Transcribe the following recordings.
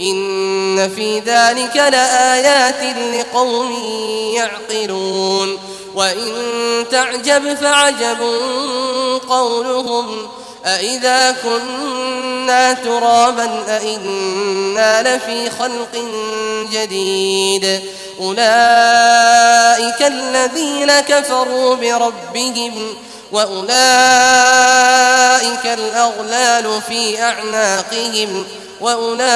إن في ذلك لآيات لقوم يعقلون وإن تعجب فعجب قولهم أإذا كنا ترابا أإنا لفي خلق جديد أولئك الذين كفروا بربهم وأولئك الأغلال في أعناقهم وأولئك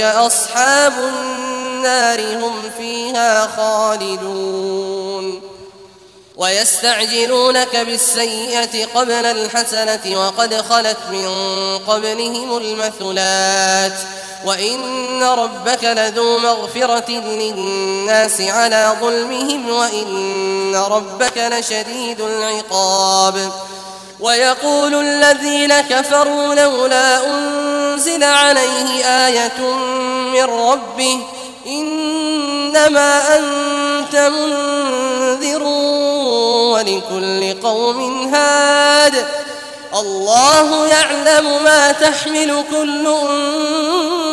أصحاب النار هم فيها خالدون ويستعجلونك بالسيئة قبل الحسنة وقد خلت من قبلهم المثلات وإن ربك لذو مغفرة للناس على ظلمهم وإن ربك لشديد العقاب ويقول الذين كفروا لولا أنزل عليه آية من ربه إنما أنت منذر ولكل قوم هاد الله يعلم ما تحمل كل أنثى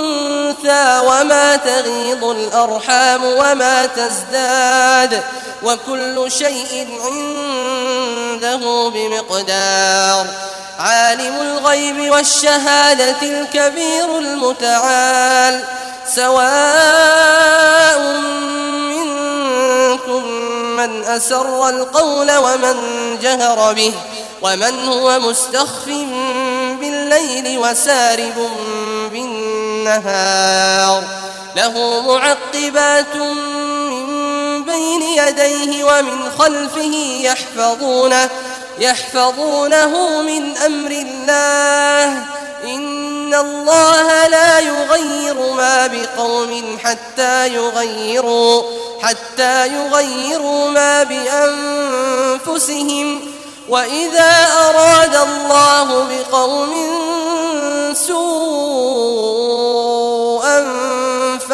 وما تغيض الأرحام وما تزداد وكل شيء عنده بمقدار. عالم الغيب والشهادة الكبير المتعال. سواء منكم من أسر القول ومن جهر به ومن هو مستخف بالليل وسارب بالنهار له معقبات من بين يديه ومن خلفه يحفظونه يحفظونه من أمر الله. إن الله لا يغير ما بقوم حتى يغيروا حتى يغيروا ما بأنفسهم. وإذا أراد الله بقوم سوءا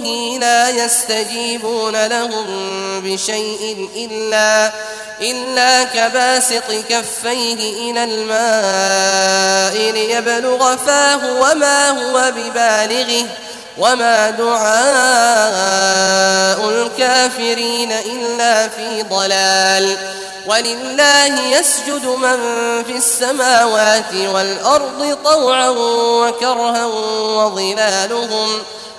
دونه لا يستجيبون لهم بشيء إلا إلا كباسط كفيه إلى الماء ليبلغ فاه وما هو ببالغه وما دعاء الكافرين إلا في ضلال. ولله يسجد من في السماوات والأرض طوعا وكرها وظلالهم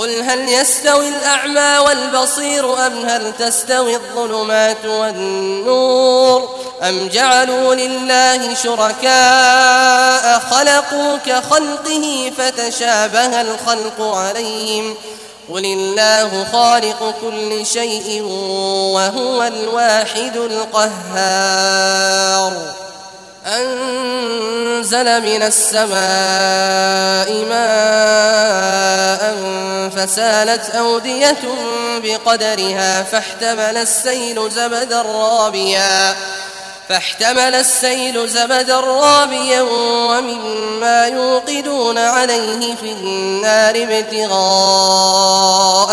قل هل يستوي الأعمى والبصير أم هل تستوي الظلمات والنور أم جعلوا لله شركاء خلقوا كخلقه فتشابه الخلق عليهم قل الله خالق كل شيء وهو الواحد القهار أنزل من السماء ماء فسالت أودية بقدرها فاحتمل السيل زبدا رابيا. فاحتمل السيل زبدا رابيا ومما يوقدون عليه في النار ابتغاء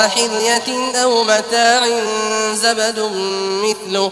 حلية أو متاع زبد مثله.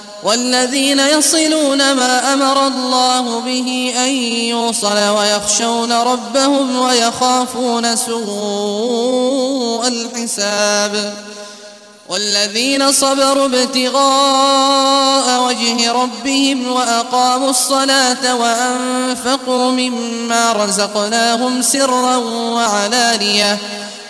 والذين يصلون ما أمر الله به أن يوصل ويخشون ربهم ويخافون سوء الحساب والذين صبروا ابتغاء وجه ربهم وأقاموا الصلاة وأنفقوا مما رزقناهم سرا وعلانية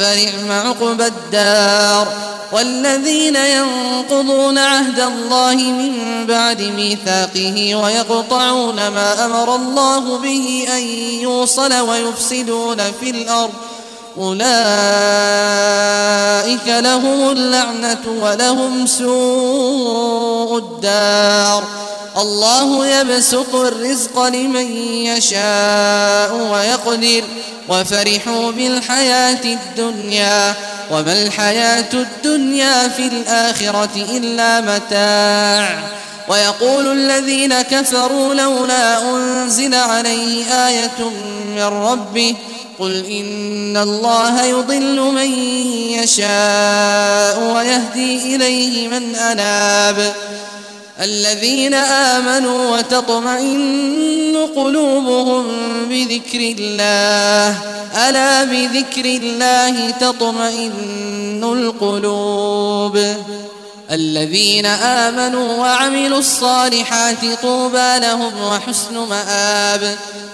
فنعم عقبى الدار. والذين ينقضون عهد الله من بعد ميثاقه ويقطعون ما أمر الله به أن يوصل ويفسدون في الأرض. أولئك لهم اللعنة ولهم سوء الدار الله يبسط الرزق لمن يشاء ويقدر وفرحوا بالحياة الدنيا وما الحياة الدنيا في الآخرة إلا متاع ويقول الذين كفروا لولا أنزل عليه آية من ربه قل إن الله يضل من يشاء ويهدي إليه من أناب. الذين آمنوا وتطمئن قلوبهم بذكر الله. ألا بذكر الله تطمئن القلوب. الذين آمنوا وعملوا الصالحات طوبى لهم وحسن مآب.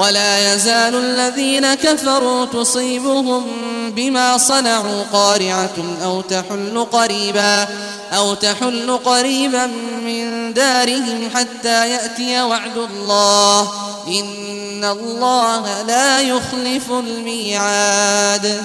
ولا يزال الذين كفروا تصيبهم بما صنعوا قارعة أو تحل قريبا أو تحل قريبا من دارهم حتى يأتي وعد الله. إن الله لا يخلف الميعاد.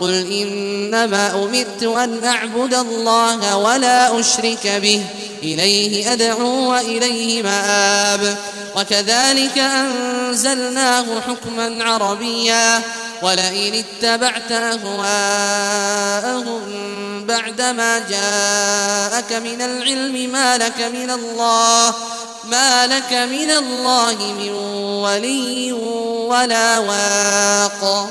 قل إنما أمرت أن أعبد الله ولا أشرك به. إليه أدعو وإليه مآب. وكذلك أنزلناه حكما عربيا. ولئن اتبعت أهواءهم بعدما جاءك من العلم ما لك من الله ما لك من الله من ولي ولا واق.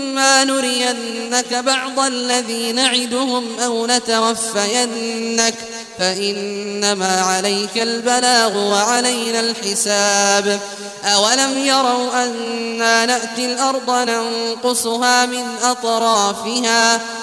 وإما نرينك بعض الذي نعدهم أو نتوفينك فإنما عليك البلاغ وعلينا الحساب. أولم يروا أنا نأتي الأرض ننقصها من أطرافها؟